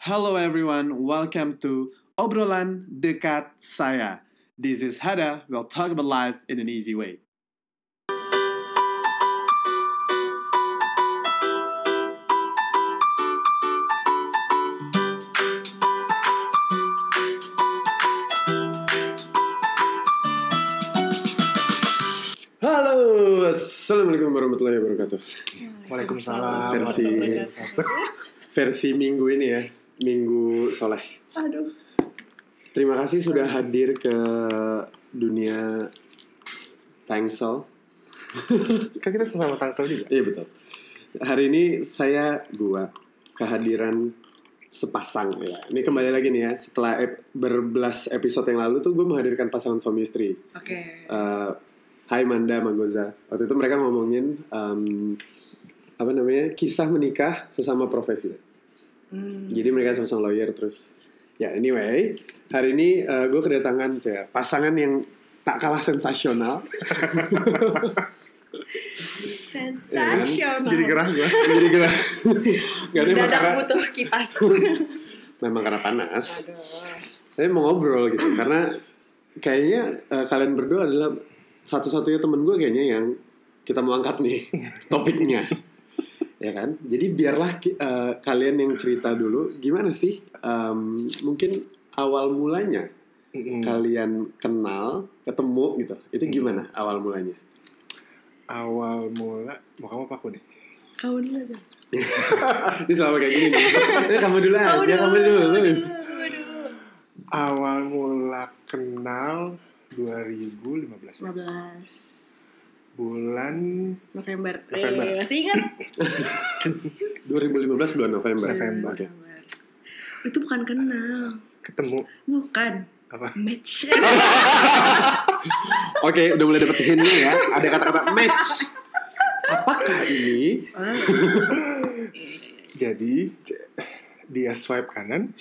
Hello everyone, welcome to Obrolan Dekat Saya. This is Hada, we'll talk about life in an easy way. Halo, Assalamualaikum warahmatullahi wabarakatuh. Waalaikumsalam. Versi versi minggu ini ya, minggu soleh. Aduh. Terima kasih sudah hadir ke dunia Tangsel. Kan kita sesama tangsel juga. Iya betul. Hari ini saya gua kehadiran sepasang ya. Ini kembali lagi nih ya. Setelah ep- berbelas episode yang lalu tuh gue menghadirkan pasangan suami istri. Oke. Eh, Hai Manda Magoza. Waktu itu mereka ngomongin em, apa namanya kisah menikah sesama profesi. Hmm. Jadi mereka sama-sama lawyer terus ya anyway hari ini gue kedatangan ya, pasangan yang tak kalah sensasional. Sensasional. Jadi gerah gue. Jadi gue nggak ada karena, butuh kipas. memang karena panas. Aduh. Saya mau ngobrol gitu karena kayaknya eh, kalian berdua adalah satu-satunya temen gue kayaknya yang kita mau angkat nih topiknya. Ya kan? Jadi biarlah eh, kalian yang cerita dulu gimana sih em, mungkin awal mulanya Mm-mm. kalian kenal, ketemu gitu. Itu gimana awal mulanya? Awal mula, mau kamu apa aku nih? Kau dulu aja. Ini selalu kayak gini nih. Eh, kamu dulu aja, kamu dulu. Kau dulu. Kau dulu. Awal mula kenal 2015 15 bulan November. November. Eh, masih ingat? 2015 bulan November. November. Oke. Itu bukan kenal. ketemu Bukan. apa? Match. Oke, udah mulai dapet hintnya ya. Ada kata-kata match. Apakah ini? Jadi dia swipe kanan,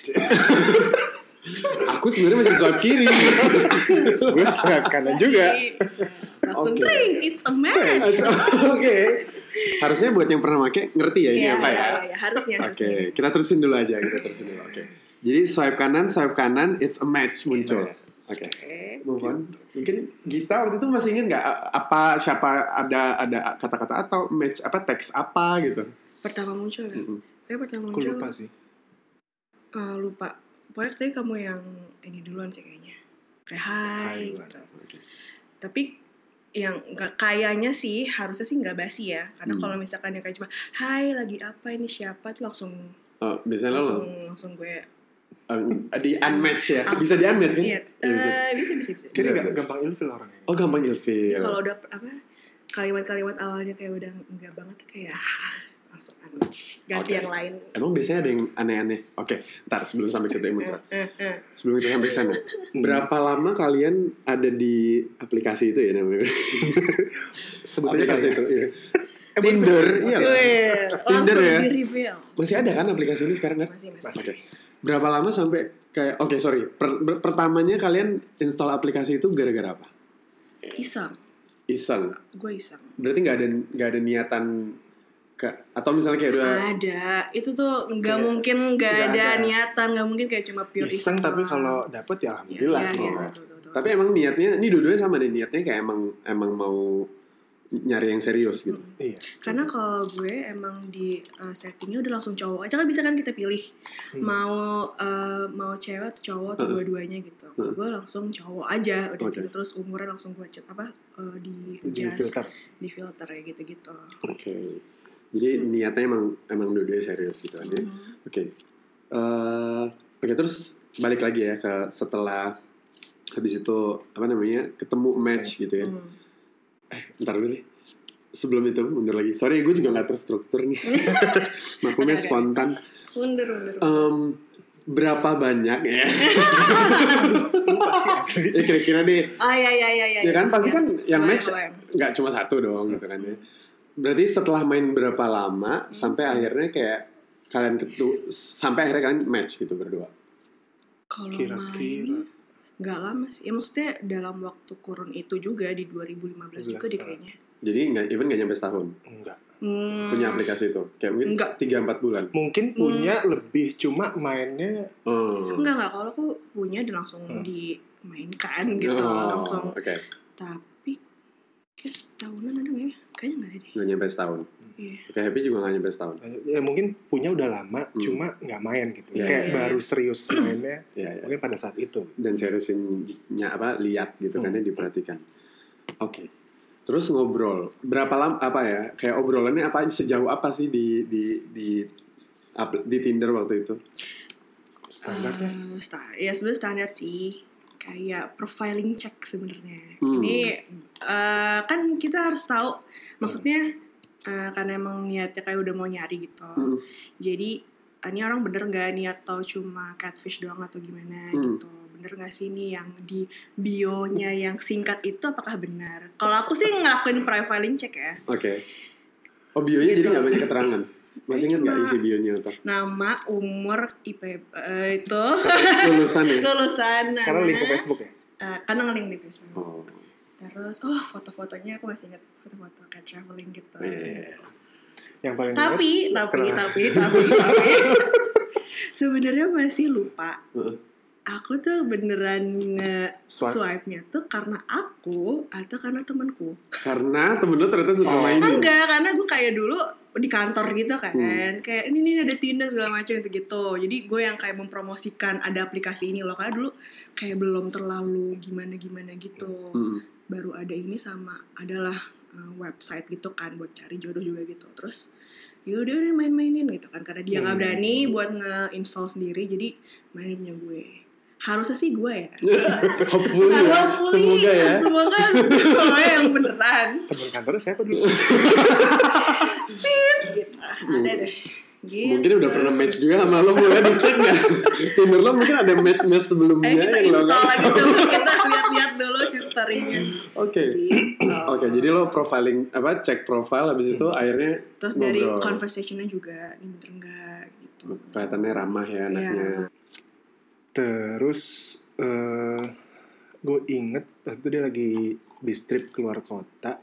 Aku sebenarnya masih swipe kiri. gue swipe kanan juga. Langsung Oke. tring. It's a match. Oke. Harusnya buat yang pernah make ngerti ya ini Iya, apa ya. iya, iya. Harusnya. Oke, harusnya. kita terusin dulu aja, kita terusin dulu. Oke. Jadi swipe kanan, swipe kanan, it's a match muncul. Oke. Move on. Mungkin Gita waktu itu masih ingat nggak apa siapa ada ada kata-kata atau match apa teks apa gitu? Pertama muncul ya. Mm-mm. Eh pertama Aku muncul. lupa sih. Eh, lupa. Pokoknya tadi kamu yang ini duluan sih kayaknya. Kayak hai, Hai gitu. Oke. Tapi yang nggak kayaknya sih harusnya sih nggak basi ya. Karena Hmm. kalau misalkan yang kayak cuma hai lagi apa ini siapa tuh langsung Oh, biasanya lo langsung langsung gue um, di unmatch ya. Bisa di unmatch kan? Iya, Iya, bisa. eh, bisa bisa bisa. Bisa, gak gampang ilfil orangnya. Oh, gampang ilfil. Kalau udah apa kalimat-kalimat awalnya kayak udah enggak banget kayak unmatch. ganti Oke. yang lain. Emang biasanya ada yang aneh-aneh. Oke, ntar sebelum sampai situ Eh, Imutra. eh, eh. Sebelum kita sampai sana. Hmm. Berapa lama kalian ada di aplikasi itu ya namanya? Sebut aja aplikasi ya. itu. Eh, Tinder, iya. Tinder ya? Masih ada kan aplikasi ini sekarang kan? Masih masih. Berapa lama sampai kayak oke sorry. Per- ber- pertamanya kalian install aplikasi itu gara-gara apa? Iseng, Iseng. gue iseng. Berarti nggak ada nggak ada niatan atau misalnya kayak udah Ada, itu tuh nggak mungkin nggak ada, ada. niatan, nggak mungkin kayak cuma pure Iseng tapi doang. kalau dapet ya Iya, alhamdulillah. gitu. betul, betul, betul. tapi emang niatnya ini dua-duanya sama deh niatnya kayak emang emang mau nyari yang serius gitu. Mm. Iya. Karena kalau gue emang di uh, settingnya udah langsung cowok aja kan bisa kan kita pilih Hmm. mau uh, mau cewek atau cowok atau Heeh. dua-duanya gitu. Heeh. Gue langsung cowok aja udah Oke. gitu terus umurnya langsung gue cet apa uh, di Di filter. di filter ya gitu-gitu. Oke. Jadi niatnya emang emang dua-duanya serius gitu kan ya. Mhm. Oke. Eh, Oke terus balik lagi ya ke setelah habis itu apa namanya ketemu match gitu ya. Hmm. Ntar dulu nih. Sebelum itu mundur lagi. Sorry gue juga nggak terstruktur nih. Maklumnya spontan. Mundur, mundur. Em, berapa banyak ya? Ya kira-kira deh. Ah ya ya ya ya. Ya kan pasti kan yang match nggak cuma satu dong gitu kan ya. Berarti setelah main berapa lama Hmm. sampai akhirnya kayak kalian ketu sampai akhirnya kalian match gitu berdua. Kalau Kira-kira. nggak lama sih. Ya maksudnya dalam waktu kurun itu juga di 2015 juga deh kayaknya. Jadi nggak even nggak nyampe setahun Enggak. Hmm. punya aplikasi itu. Kayak mungkin Enggak. tiga empat bulan. Mungkin punya lebih cuma mainnya Oh. Enggak enggak kalau aku punya dan langsung Hmm. dimainkan gitu Oh, langsung. Oke, Tapi kayak setahunan ada nggak ya? Kayaknya nggak ada deh. nggak nyampe setahun. Iya. Oke, Happy juga nggak nyampe setahun. ya mungkin punya udah lama Hmm. cuma nggak main gitu. Iya, Kayak iya, baru serius mainnya Iya, iya. mungkin pada saat itu. Dan seriusinnya apa lihat gitu kan Hmm. ya diperhatikan. Oke. Terus ngobrol. Berapa lama apa ya? Kayak obrolannya apa sejauh apa sih di di di di Tinder waktu itu? Standarnya Eh, sta- ya sebenarnya standar sih kayak profiling check sebenarnya Hmm. ini eh, kan kita harus tahu maksudnya eh, karena emang niatnya kayak udah mau nyari gitu Hmm. jadi eh, ini orang bener nggak nih atau cuma catfish doang atau gimana Hmm. gitu bener nggak sih ini yang di bionya yang singkat itu apakah benar kalau aku sih ngelakuin profiling check ya Oke. Oh bionya jadi Gitu. nggak banyak keterangan. Masih ingat nggak isi bionya apa? nama umur IP eh, itu Lulusan ya? lulusan karena link ke Facebook ya. eh, karena nge-link di Facebook Oh. Terus, oh foto-fotonya aku masih inget foto-foto kayak traveling gitu. Iya. Yang paling Tapi, tapi, Kenapa? tapi, tapi, tapi, sebenarnya masih lupa. Heeh. Aku tuh beneran nge Swipe. swipe-nya tuh karena aku atau karena temanku. Karena temen lo ternyata suka Oh. mainin. Enggak, karena gue kayak dulu di kantor gitu kan. Hmm. Kayak ini nih ada Tinder segala macam gitu gitu. Jadi gue yang kayak mempromosikan ada aplikasi ini loh. Karena dulu kayak belum terlalu gimana-gimana gitu. Mm. baru ada ini sama adalah uh, website gitu kan buat cari jodoh juga gitu terus ya udah main-mainin gitu kan karena dia nggak Hmm. berani buat nge-install sendiri jadi mainnya gue harusnya sih gue ya Hopefully ya. Hopefully, Semoga ya. semoga semoga yang beneran teman kantornya siapa dulu? gitu ada deh gitu. Mungkin udah pernah match juga sama lo mulai dicek nggak? Tinder lo mungkin ada match-match sebelumnya Ayo kita yang lo install nggak- lagi coba kita lihat-lihat dulu historinya Oke. gitu. Oke, jadi lo profiling apa cek profile habis itu akhirnya terus dari ngobrol. conversationnya juga ini bener enggak gitu kelihatannya ramah ya anaknya. Iya. Terus eh gue inget waktu itu dia lagi bis trip keluar kota.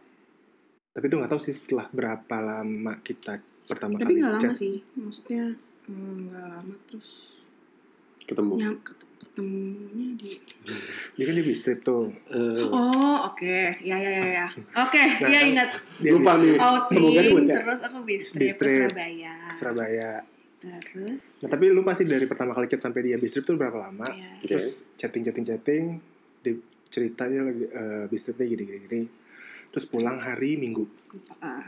Tapi itu nggak tahu sih setelah berapa lama kita pertama tapi kali nggak lama chat. sih maksudnya hmm, nggak lama terus Ketemu. ket- ketemunya di Dia kan dia bis trip tuh. Eh, oh oke ya ya ya ya oke Nah, ya ingat Dia lupa nih. outing Semoga buat terus aku bis trip Bis ke. Surabaya ke Surabaya. terus Nah, tapi lu pasti dari pertama kali chat sampai dia bis trip tuh berapa lama? ya, Oke. Terus chatting chatting chatting, di ceritanya lagi eh, bis tripnya gini gini gini. Terus pulang hari Minggu ah,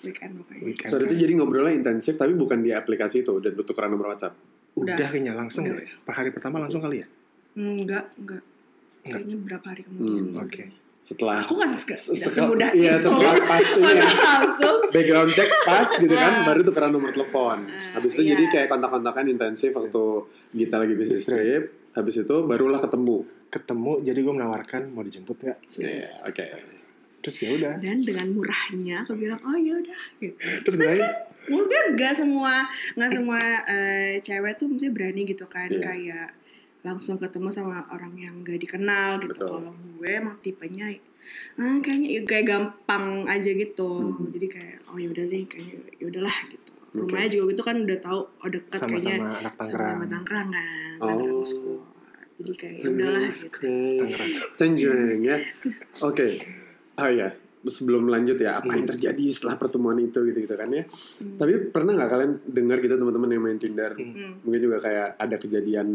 weekend pokoknya weekend. Sorry itu kan. jadi ngobrolnya intensif tapi bukan di aplikasi itu dan tukeran nomor WhatsApp. udah, udah. kayaknya langsung Udah. deh. Per hari pertama langsung kali ya? enggak enggak kayaknya berapa hari kemudian Hmm, oke. Setelah aku kan tidak semudah iya, itu setelah pas ini ya. Masa langsung background check pas gitu kan Ah. baru tukeran nomor telepon. Ah, Habis itu iya. jadi kayak kontak-kontakan intensif waktu kita lagi bisnis trip. Habis itu barulah ketemu. Ketemu jadi gue menawarkan mau dijemput nggak? Iya, oke. Terus ya udah. dan dengan murahnya aku bilang oh ya udah gitu Terus gue maksudnya nggak semua nggak semua eh, cewek tuh mesti berani gitu kan Iya. kayak langsung ketemu sama orang yang gak dikenal gitu kalau gue emang tipenya ah, kayaknya ya kayak gampang aja gitu Mhm. jadi kayak oh ya udah deh kayaknya ya udahlah gitu rumahnya juga gitu kan udah tahu oh dekat kayaknya sama-sama anak Tangerang. sama Tangerang kan Oh. Tangerang Squad jadi kayak ya udahlah gitu Tangerang. Ya. Oke. Oh ya, sebelum lanjut ya, apa yang Hmm. terjadi setelah pertemuan itu gitu gitu kan ya. Hmm. Tapi pernah nggak kalian dengar gitu teman-teman yang main Tinder? Hmm. Hmm. Mungkin juga kayak ada kejadian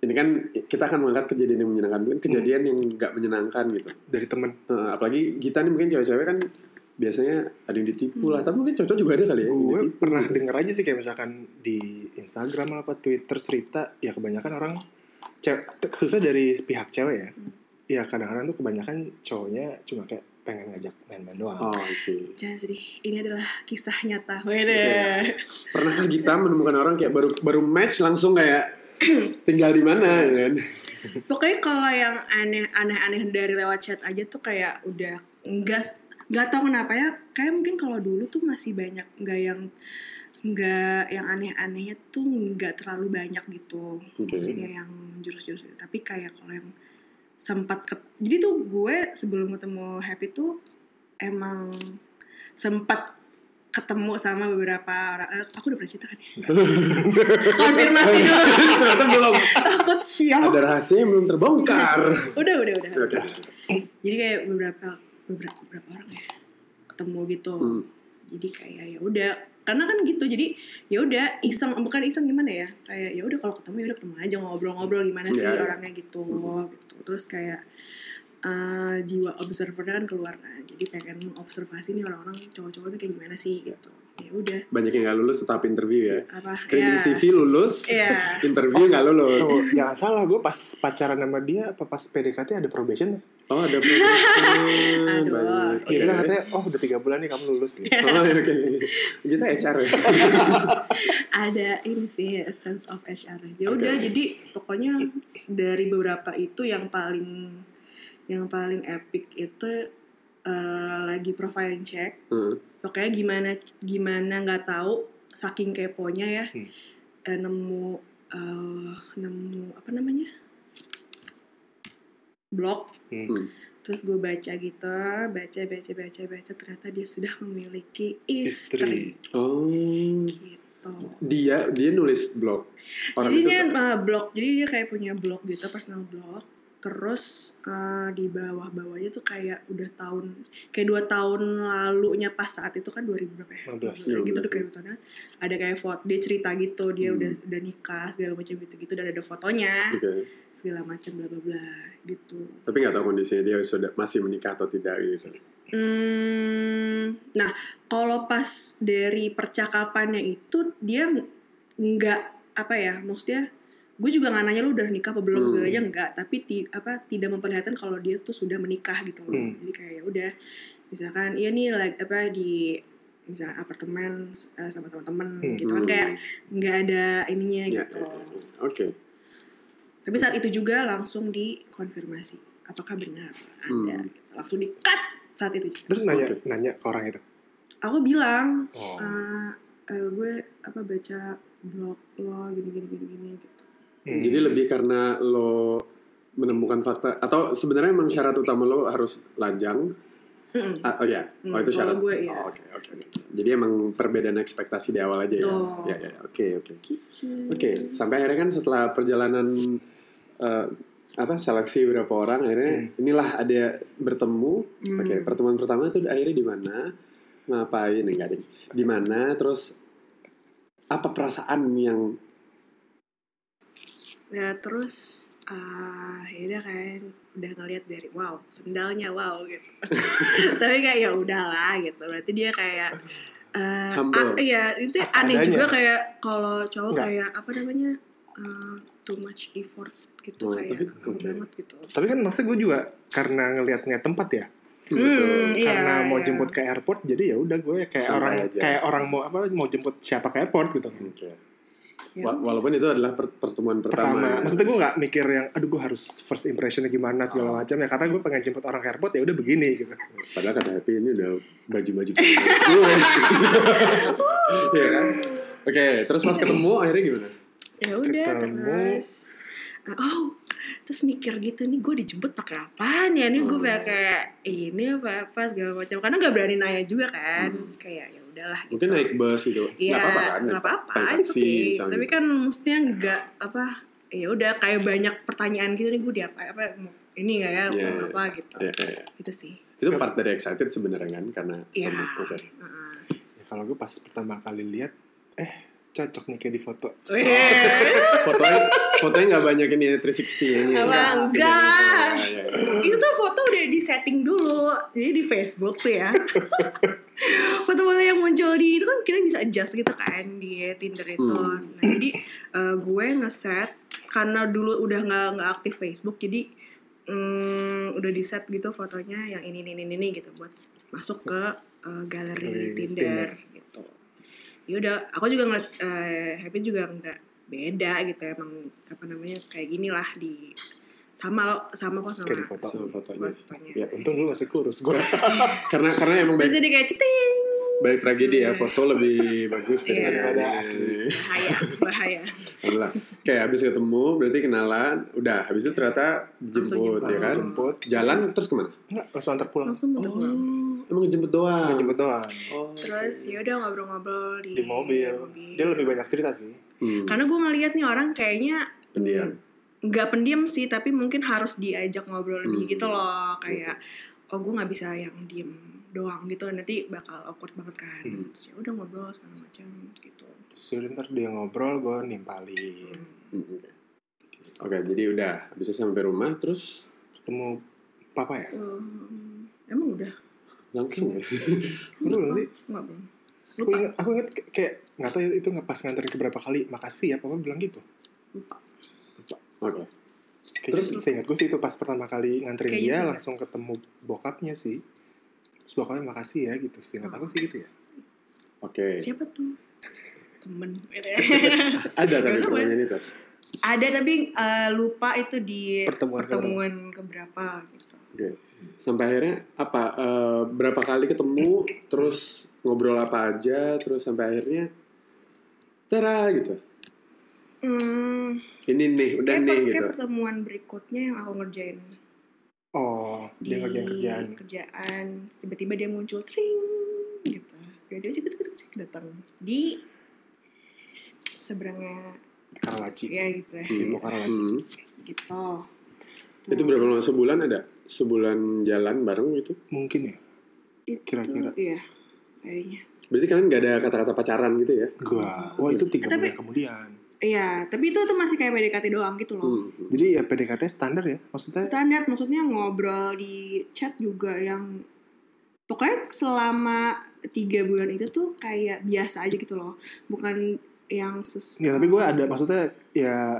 ini kan kita akan mengangkat kejadian yang menyenangkan, mungkin kejadian yang nggak menyenangkan gitu. Dari temen. Eh, apalagi kita nih mungkin cewek-cewek kan biasanya ada yang ditipu lah, tapi mungkin cowok juga ada kali ya. Gue pernah denger aja sih kayak misalkan di Instagram apa Twitter cerita ya kebanyakan orang cewek khususnya dari pihak cewek ya. Hmm. Ya kadang-kadang tuh kebanyakan cowoknya cuma kayak pengen ngajak main-main doang. Oh, sih. jangan sedih ini adalah kisah nyata. Wede. Pernahkah kita menemukan orang kayak baru baru match langsung kayak tinggal di mana ya kan? Pokoknya kalau yang aneh aneh-aneh dari lewat chat aja tuh kayak udah enggak nggak tahu kenapa ya kayak mungkin kalau dulu tuh masih banyak nggak yang nggak yang aneh-anehnya tuh nggak terlalu banyak gitu Oke. maksudnya yang jurus-jurus itu tapi kayak kalau yang sempat ke jadi tuh gue sebelum ketemu Happy tuh emang sempat ketemu sama beberapa orang eh, aku udah pernah cerita kan ya konfirmasi dulu Ternyata belum. takut sial Ada rahasia yang belum terbongkar. udah udah udah Oke. jadi kayak beberapa beberapa beberapa orang ya ketemu gitu Hmm. jadi kayak ya udah karena kan gitu jadi ya udah iseng bukan iseng gimana ya kayak ya udah kalau ketemu ya udah ketemu aja ngobrol-ngobrol gimana sih Iya, orangnya gitu gitu terus kayak eh, jiwa observernya kan keluar kan jadi pengen observasi nih orang-orang cowok-cowoknya kayak gimana sih gitu ya udah Banyak yang nggak lulus tetap interview ya. apa Screening ya, CV lulus, Iya. interview nggak lulus. Tuh, jangan salah, gue pas pacaran sama dia, apa pas PDKT ada probation ya? Oh ada. Aduh. Banyak. Oke. bilang katanya, oh udah tiga bulan nih kamu lulus. Gitu. Oh ya, oke. Kita HR ya. ada ini sih sense of HR ya udah jadi pokoknya dari beberapa itu yang paling yang paling epic itu eh, lagi profiling check Hmm. pokoknya gimana gimana nggak tahu saking keponya ya Hmm. eh, nemu eh, nemu apa namanya blog Hmm. Terus gue baca gitu baca baca baca baca ternyata dia sudah memiliki istri, Istri. Oh. gitu Dia dia nulis blog. Orang jadi itu dia uh, blog jadi dia kayak punya blog gitu personal blog terus uh, di bawah-bawahnya tuh kayak udah tahun kayak dua tahun lalunya pas saat itu kan 2000 berapa ya 15. gitu tuh kayak dua tahun ada kayak foto dia cerita gitu dia Hmm. udah udah nikah segala macam gitu gitu dan ada fotonya Oke. segala macam bla bla bla gitu Tapi nggak tahu kondisinya dia sudah masih menikah atau tidak gitu. Hmm, nah kalau pas dari percakapannya itu dia nggak apa ya maksudnya gue juga nggak nanya lu udah nikah apa belum Hmm. sebenarnya nggak tapi ti, apa tidak memperlihatkan kalau dia tuh sudah menikah gitu loh Hmm. jadi kayak ya udah misalkan iya nih like apa di misalnya apartemen eh, sama teman-teman Hmm. gitu kan kayak nggak ada ininya Ya, gitu ya, ya. Oke. tapi saat itu juga langsung dikonfirmasi apakah benar ada Hmm. langsung di cut saat itu juga. Terus nanya, Oke. nanya ke orang itu. aku bilang Oh. "Eh, eh, gue apa baca blog lo gini gini gini gini gitu Hmm. Jadi lebih karena lo menemukan fakta atau sebenarnya emang syarat utama lo harus lajang. Mm-mm. Ah, oh ya, oh Hmm, itu syarat. kalau gue, iya. Oh, Oke oke oke. Jadi emang perbedaan ekspektasi di awal aja ya. Betul. Ya ya oke oke. gitu Oke, sampai akhirnya kan setelah perjalanan eh, apa seleksi beberapa orang akhirnya inilah ada bertemu. Hmm. Oke, pertemuan pertama itu akhirnya di mana? Ngapain? Enggak deh. Di mana? Terus apa perasaan yang ya terus ah ya udah kan udah ngeliat dari wow sendalnya wow gitu tapi kayak ya udahlah gitu berarti dia kayak eh Humble. ah, iya itu Apa aneh adanya. juga kayak kalau cowok Enggak. kayak apa namanya eh, too much effort gitu Oh, kayak tapi- oke. banget gitu Tapi kan maksudnya gue juga karena ngelihatnya tempat ya. Hmm, iya, karena mau iya. jemput ke airport jadi ya udah gue kayak Santai orang aja. kayak orang mau apa mau jemput siapa ke airport gitu. Oke. Ya. Wa- Walaupun itu adalah per- pertemuan pertama. Pertama, maksudnya gue nggak mikir yang aduh gue harus first impressionnya gimana segala Oh. macam ya karena gue pengen jemput orang ke airport ya udah begini gitu. Padahal kata Happy ini udah baju-baju gue. Iya kan? Oke, terus pas ketemu akhirnya gimana? ya udah Ketemu. terus uh, oh terus mikir gitu nih gue dijemput pakai apaan ya nih gue Oh. pakai ini apa apa segala macam karena nggak berani nanya juga kan Hmm. terus kayak ya udahlah gitu. Mungkin naik bus gitu. Iya, Nggak apa-apa kan? nggak apa-apa, taksi, okay. misalnya. Tapi kan mestinya nggak apa, ya udah kayak banyak pertanyaan gitu nih gue di apa apa ini nggak ya, Iya, mau iya. apa gitu. Iya, iya, iya. Itu sih. Itu part dari excited sebenarnya kan karena Iya. ketemu. Oke. Heeh. Ya, kalau gue pas pertama kali lihat eh cocok nih kayak di foto. Fotonya fotonya nggak banyak ini 360 ini. Apa? Enggak. Iya. itu tuh foto udah di setting dulu jadi di Facebook tuh ya foto-foto yang muncul di itu kan kita bisa adjust gitu kan di Tinder itu Hmm. nah jadi eh, gue ngeset karena dulu udah nggak nggak aktif Facebook jadi mm, udah di set gitu fotonya yang ini ini ini, ini gitu buat masuk ke galeri Galeri Tinder, Tinder. gitu ya udah aku juga ngeliat eh, Happy juga nggak beda gitu emang apa namanya kayak gini lah di sama lo sama kok sama Kayak di foto. Sama fotonya. fotonya. Ya untung dulu masih kurus gue. Karena karena emang baik jadi kayak citing Baik tragedi ya, foto lebih bagus Iya. Daripada ini. asli. bahaya bahaya Alhamdulillah. Kayak habis ketemu, berarti kenalan, udah. Habis itu ternyata dijemput, Langsung ya Langsung kan? jemput. Jalan terus ke mana? Enggak, langsung antar pulang. langsung bentar pulang. Oh, emang ngejemput doang. Nggak jemput doang. Oh, terus oke. ya udah ngobrol-ngobrol di, Di mobil. Dia lebih banyak cerita sih. Hmm, karena gue ngeliat nih orang kayaknya pendiam. nggak pendiam sih tapi mungkin harus diajak ngobrol lebih Hmm. gitu loh kayak oh gue nggak bisa yang diem doang gitu nanti bakal awkward banget kan Hmm. terus ya udah ngobrol segala macam gitu Terus yaudah, ntar dia ngobrol, gue nimpalin. Hmm. Hmm, Oke, jadi udah bisa sampai rumah terus Ketemu papa ya? Um, emang udah langsung ya. Nggak belum Aku lupa inget, aku inget kayak nggak tahu itu nggak pas nganterin ke berapa kali. Makasih ya, papa bilang gitu. lupa Oke. Kayaknya Terus? Seingat gue sih itu pas pertama kali nganterin dia sih, langsung ketemu bokapnya sih. Terus bokapnya makasih ya gitu. Seingat aku sih gitu ya. Oke. siapa tuh temen Ada tapi pertanyaan itu. ada tapi eh, lupa itu di Pertemuan pertemuan keberapa gitu Oke. Sampai akhirnya apa? eh, berapa kali ketemu, terus ngobrol apa aja, terus sampai akhirnya tara gitu. hmm, Ini nih, udah kayak, nih gitu. kayak pertemuan berikutnya yang aku ngerjain Oh, di dia ngerjain kerjaan. kerjaan tiba-tiba dia muncul tring gitu tiba-tiba cik, cik, cik, datang di seberangnya Karawaci. ya gitu deh Di Pok Karawaci. Hmm. gitu Itu berapa lama? Sebulan ada? Sebulan jalan bareng gitu? Mungkin ya. Kira-kira. iya kayaknya Berarti kalian nggak ada kata-kata pacaran gitu ya? Gua, wah itu tiga Tapi- bulan kemudian. iya tapi itu tuh masih kayak PDKT doang gitu loh Hmm. Jadi ya PDKT standar ya. Maksudnya standar maksudnya ngobrol di chat juga yang pokoknya selama tiga bulan itu tuh kayak biasa aja gitu loh bukan yang sus ya tapi gue ada maksudnya ya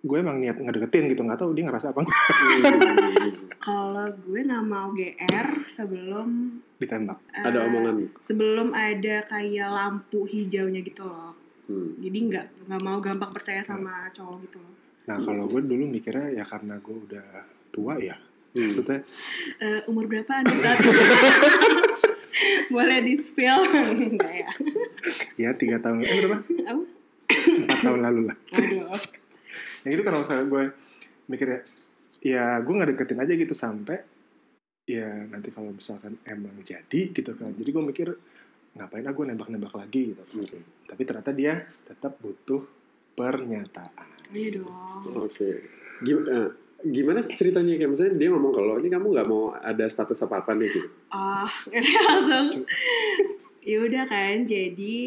gue emang niat ngedeketin gitu nggak tahu dia ngerasa apa enggak Hmm. kalau gue nggak mau GR sebelum ditembak. eh, ada omongan. sebelum ada kayak lampu hijaunya gitu loh Hmm. jadi nggak nggak mau gampang percaya sama cowok gitu loh Nah kalau gue dulu mikirnya ya karena gue udah tua ya. Hmm. Maksudnya Eh, umur berapa anda saat itu boleh di spill enggak ya ya tiga tahun eh berapa? Apa? Empat tahun lalu lah. Aduh. Yang itu karena misalnya gue mikirnya ya gue nggak deketin aja gitu sampai ya nanti kalau misalkan emang jadi gitu kan. Jadi gue mikir ngapain ah gue nembak-nembak lagi gitu. Oke. Tapi ternyata dia tetap butuh pernyataan. iya dong Oke. Gimana, gimana ceritanya kayak misalnya dia ngomong kalau ini kamu nggak mau ada status apa apa nih gitu. ah langsung ya udah kan jadi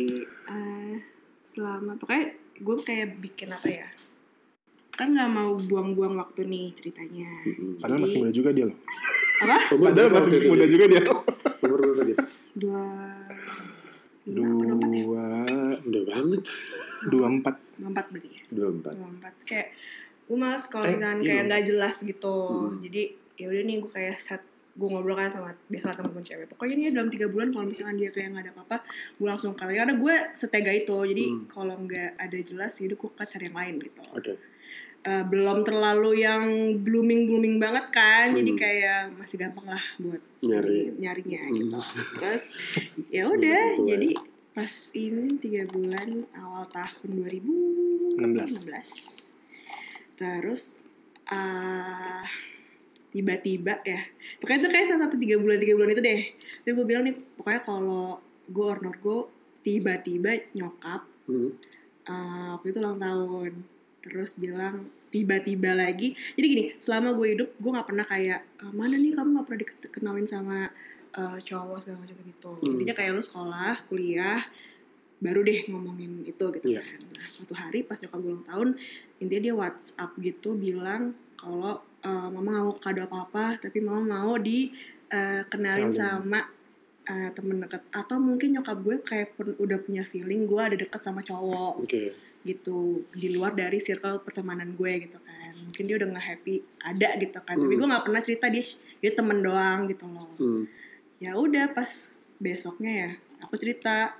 eh, selama pokoknya gue kayak bikin apa ya kan nggak mau buang-buang waktu nih ceritanya Hmm. Padahal Jadi- masih muda juga dia loh. apa Padahal masih muda juga dia. Umur berapa dia? dua ya Dua Udah banget. dua empat. dua empat berarti ya Dua empat. dua empat kayak gue males kalau Eh, misalkan iya kayak nggak jelas gitu Hmm. jadi ya udah nih gue kayak set gue ngobrol kan sama biasa teman-teman cewek pokoknya nih dalam tiga bulan kalau misalkan dia kayak nggak ada apa-apa gue langsung kali karena gue setega itu jadi Hmm. kalau nggak ada jelas ya udah gue cari yang lain gitu Oke. Eh, belum terlalu yang blooming blooming banget kan jadi Hmm. kayak masih gampang lah buat Nyari. nyarinya Hmm. gitu terus ya udah itu, jadi pas ini tiga bulan awal tahun 2016 terus ah tiba-tiba ya pokoknya itu kayak salah satu tiga bulan tiga bulan itu deh tapi gue bilang nih pokoknya kalau gue or not go tiba-tiba nyokap Hmm. uh, waktu itu ulang tahun terus bilang tiba-tiba lagi jadi gini selama gue hidup gue nggak pernah kayak "Ah, mana nih kamu nggak pernah dikenalin sama uh, cowok segala macam gitu Hmm. intinya kayak lu sekolah kuliah baru deh ngomongin itu gitu Iya. kan nah suatu hari pas nyokap gue ulang tahun intinya dia WhatsApp gitu bilang kalau uh, mama mau kado apa apa tapi mama mau dikenalin Kenalin. sama uh, temen deket atau mungkin nyokap gue kayak pun- udah punya feeling gue ada deket sama cowok Oke. Gitu di luar dari circle pertemanan gue gitu kan mungkin dia udah nggak happy ada gitu kan tapi Hmm. gue nggak pernah cerita dia dia temen doang gitu loh Hmm. ya udah pas besoknya ya aku cerita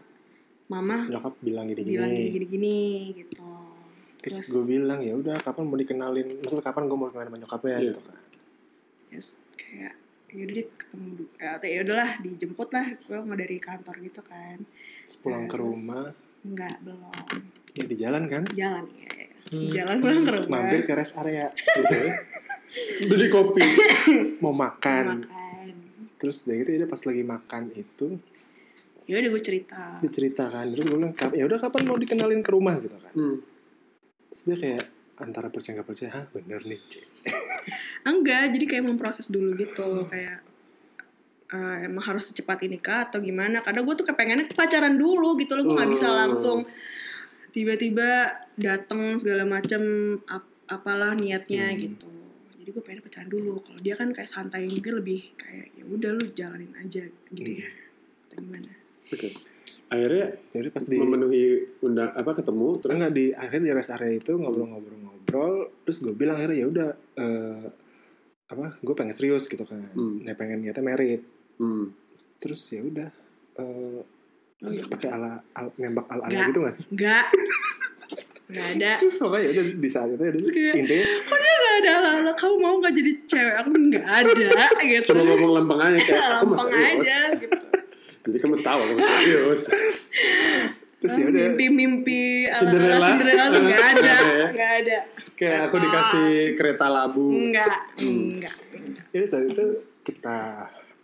mama Nyokap bilang gini-gini. bilang gini gini gini gitu Terus Terus- gue bilang ya udah kapan mau dikenalin, maksudnya kapan gue mau kenalin sama nyokapnya Iya. gitu kan. Yes, kayak ya udah deh ketemu dulu ya atau ya udahlah dijemput lah gue mau dari kantor gitu kan pulang ke rumah enggak belum ya di jalan kan jalan ya Hmm. jalan pulang ke rumah mampir ke rest area gitu ya. Beli kopi. mau makan makan terus dari itu dia pas lagi makan itu ya udah gue cerita diceritakan terus gue bilang "Kap- ya udah kapan mau dikenalin ke rumah gitu kan Hmm. terus dia kayak antara percaya nggak percaya hah bener nih Cek. enggak jadi kayak memproses dulu gitu kayak eh, emang harus secepat ini kah atau gimana karena gue tuh kayak pengennya pacaran dulu gitu loh gue nggak bisa Oh. langsung tiba-tiba dateng segala macem ap- apalah niatnya Hmm. gitu jadi gue pengen pacaran dulu kalau dia kan kayak santai mungkin lebih kayak ya udah lu jalanin aja gitu ya atau gimana Oke. Akhirnya jadi pas di memenuhi undang apa ketemu terus enggak di akhir di rest area itu ngobrol-ngobrol-ngobrol terus gue bilang akhirnya ya udah eh, apa gue pengen serius gitu kan Hmm. nah pengen niatnya merit hmm. terus ya udah eh, terus iya. pakai ala, al- nembak ala ala Nggak. gitu gak sih enggak enggak ada terus pokoknya ya udah di saat itu ya udah intinya kok dia nggak ada ala kamu mau nggak jadi cewek aku nggak ada gitu Cuma ngomong lempeng aja kayak aku Lempeng aja gitu Jadi kamu tahu aku serius. terus ya udah mimpi-mimpi ala Cinderella. Cinderella tuh nggak ada Nggak ada ya? ada Kayak aku dikasih kereta labu. nggak Hmm. nggak nggak. jadi saat itu kita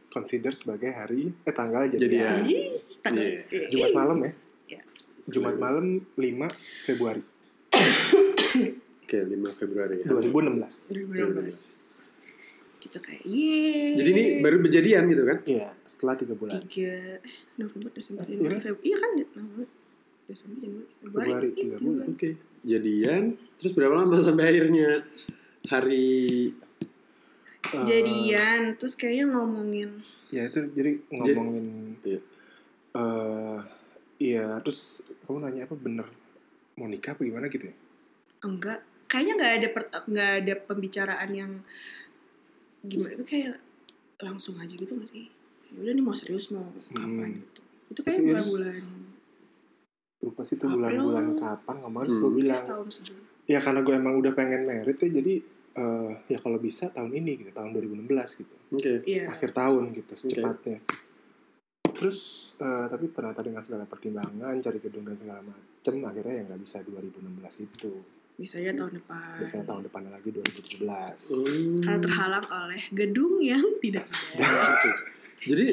consider sebagai hari eh tanggal Jadian. jadian Ih, tak- Iya. Jumat malam ya Iya. Jumat malam 5 Februari Oke, 5 Februari ya. 2016 2016 gitu kayak ye Jadi ini baru berjadian gitu kan? Iya setelah tiga bulan tiga eh, November Desember Iya Januari? Februari iya kan November Desember Januari Februari Februari, Iya, tiga tiga bulan. Oke. Jadian terus berapa lama sampai akhirnya hari Eh, jadian terus kayaknya ngomongin ya itu jadi ngomongin Iya. eh iya terus kamu nanya apa bener mau nikah apa gimana gitu ya? Enggak kayaknya nggak ada per- nggak ada pembicaraan yang gimana itu kayak langsung aja gitu gak sih? Ya udah nih mau serius mau kapan Hmm. gitu. Itu kayak bulan-bulan. Lupa sih itu bulan-bulan kapan ngomong terus Hmm. gue bilang. ya karena gue emang udah pengen merit ya jadi eh, ya kalau bisa tahun ini gitu tahun 2016 gitu. Oke. iya. Akhir tahun gitu secepatnya. Terus eh, tapi ternyata dengan segala pertimbangan cari gedung dan segala macem akhirnya ya nggak bisa 2016 itu. Misalnya tahun depan. Biasanya tahun depannya lagi 2017 Hmm. karena terhalang oleh gedung yang tidak ada. Jadi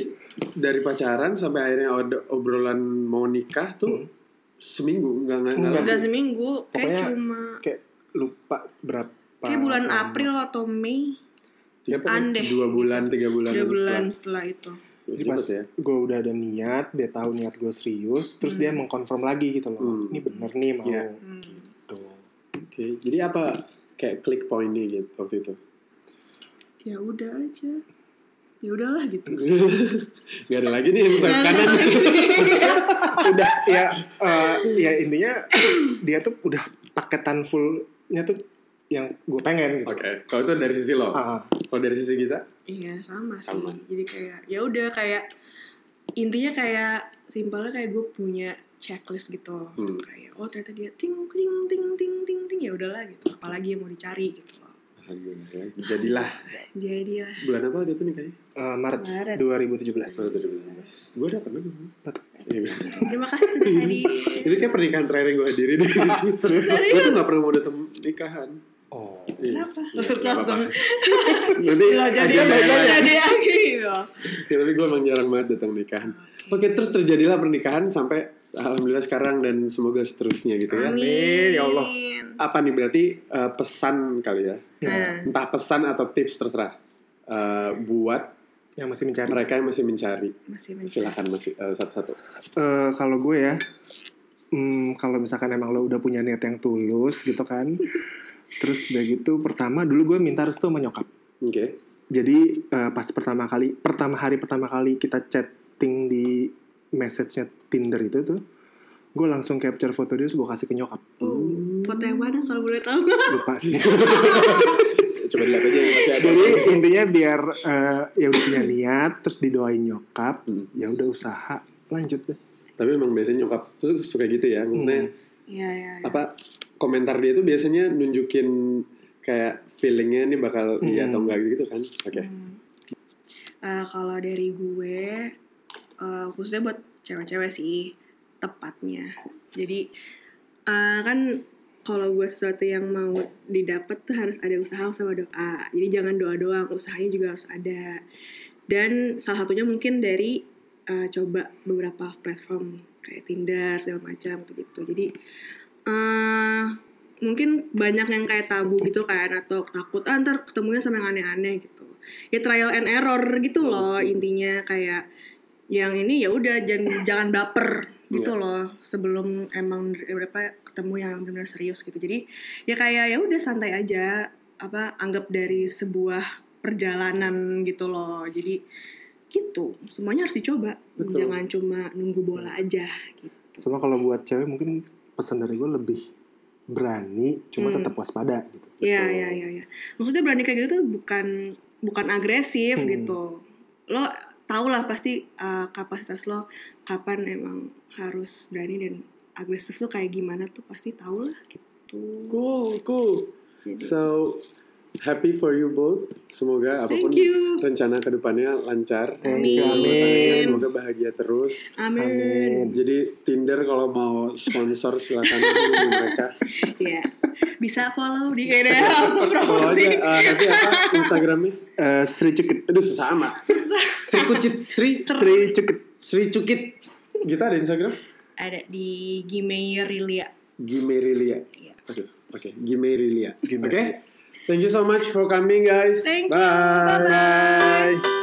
dari pacaran sampai akhirnya ada obrolan mau nikah tuh Hmm. seminggu enggak enggak, Enggak enggak Enggak seminggu kayak cuma lupa berapa kayak bulan. April atau Mei tiga, Andeh. dua bulan tiga bulan tiga bulan setelah. setelah itu Jadi pas ya. gue udah ada niat, dia tahu niat gue serius, terus Hmm. dia mengkonfirm lagi gitu loh. Hmm. Ini bener nih mau. Hmm. gitu. Oke. Jadi apa kayak klik pointnya gitu waktu itu? ya udah aja ya udahlah gitu Gak ada lagi nih yang swipe kanan. udah ya eh, ya intinya dia tuh udah paketan fullnya tuh yang gue pengen gitu. Oke. Kalau itu dari sisi lo. Ah, ah. Kalau dari sisi kita? iya sama sih Sama. jadi kayak ya udah kayak intinya kayak simpelnya kayak gue punya checklist gitu Hmm. kayak oh ternyata dia ting ting ting ting ting ting ya udahlah gitu apalagi yang mau dicari gitu loh Alhamdulillah ya. Jadilah jadilah bulan apa waktu itu nikahnya? Eh, Maret, Maret. 2017. Gue datang kan? Iya. terima kasih tadi Itu kayak pernikahan terakhir yang gue hadirin. Serius? Gue tuh gak pernah mau datang nikahan. Oh. Iya. kenapa Iya, Terus nggak langsung. Nanti lo jadi agenda yang lain. jadi gitu Ya, tapi gue emang jarang banget datang nikahan. Oke, terus terjadilah pernikahan sampai alhamdulillah sekarang dan semoga seterusnya gitu ya. Amin, ya Allah. Apa nih berarti eh, pesan kali ya? Nah, Entah pesan atau tips terserah. Eh, buat Yang masih mencari. mereka yang masih mencari. masih mencari. Silakan masih eh, satu-satu. Eh, kalau gue ya, hmm, kalau misalkan emang lo udah punya niat yang tulus gitu kan, terus udah gitu pertama dulu gue minta restu sama nyokap. Oke. Jadi eh, pas pertama kali, pertama hari pertama kali kita chatting di message-nya Tinder itu tuh, gue langsung capture foto dia terus gue kasih ke nyokap. Oh, foto yang mana kalau boleh tahu? Lupa sih. Coba dilihat aja yang masih ada. Jadi intinya biar eh, ya udah punya niat, terus didoain nyokap, Hmm. ya udah usaha lanjut deh. Tapi memang biasanya nyokap tuh suka gitu ya. Maksudnya Iya, iya. iya. apa komentar dia tuh biasanya nunjukin kayak feelingnya nih bakal iya Hmm. atau enggak gitu kan. Oke. Hmm. Eh, kalau dari gue, eh, khususnya buat cewek-cewek sih, tepatnya. Jadi, eh, kan kalau gue sesuatu yang mau didapat tuh harus ada usaha sama doa. Jadi jangan doa doang, usahanya juga harus ada. Dan salah satunya mungkin dari eh, coba beberapa platform kayak Tinder segala macam gitu. Jadi eh mungkin banyak yang kayak tabu gitu kan atau takut ah, ntar ketemunya sama yang aneh-aneh gitu. Ya trial and error gitu loh intinya kayak yang ini ya udah jangan jangan baper gitu Iya. loh sebelum emang berapa ketemu yang benar serius gitu. Jadi ya kayak ya udah santai aja apa anggap dari sebuah perjalanan gitu loh. Jadi gitu semuanya harus dicoba Betul. jangan cuma nunggu bola aja gitu. Sama kalau buat cewek mungkin pesan dari gue lebih berani, cuma Hmm. tetap waspada gitu. Iya iya iya iya. Maksudnya berani kayak gitu tuh bukan bukan agresif Hmm. gitu. Lo tau lah pasti uh, kapasitas lo kapan emang harus berani dan agresif tuh kayak gimana tuh pasti tau lah gitu. Cool, cool. Jadi, So happy for you both. Semoga apa pun Thank you. rencana ke depannya lancar. Amin. amin. Semoga bahagia terus. amin. Amin. Jadi Tinder kalau mau sponsor silakan hubungi mereka. Iya. Bisa follow di kayak langsung promosi. eh, nanti apa Instagramnya? Eh, Sri Cukit. Aduh susah amat. Sri Kucit, Sri Sri Cukit. Sri Cukit. Kita ada Instagram? Ada di Gimeierilia. Gimerilia. Iya. Oke, oke. Gimerilia. Oke. Gimerilia. Thank you so much for coming guys. Thank you. Bye. Bye-bye.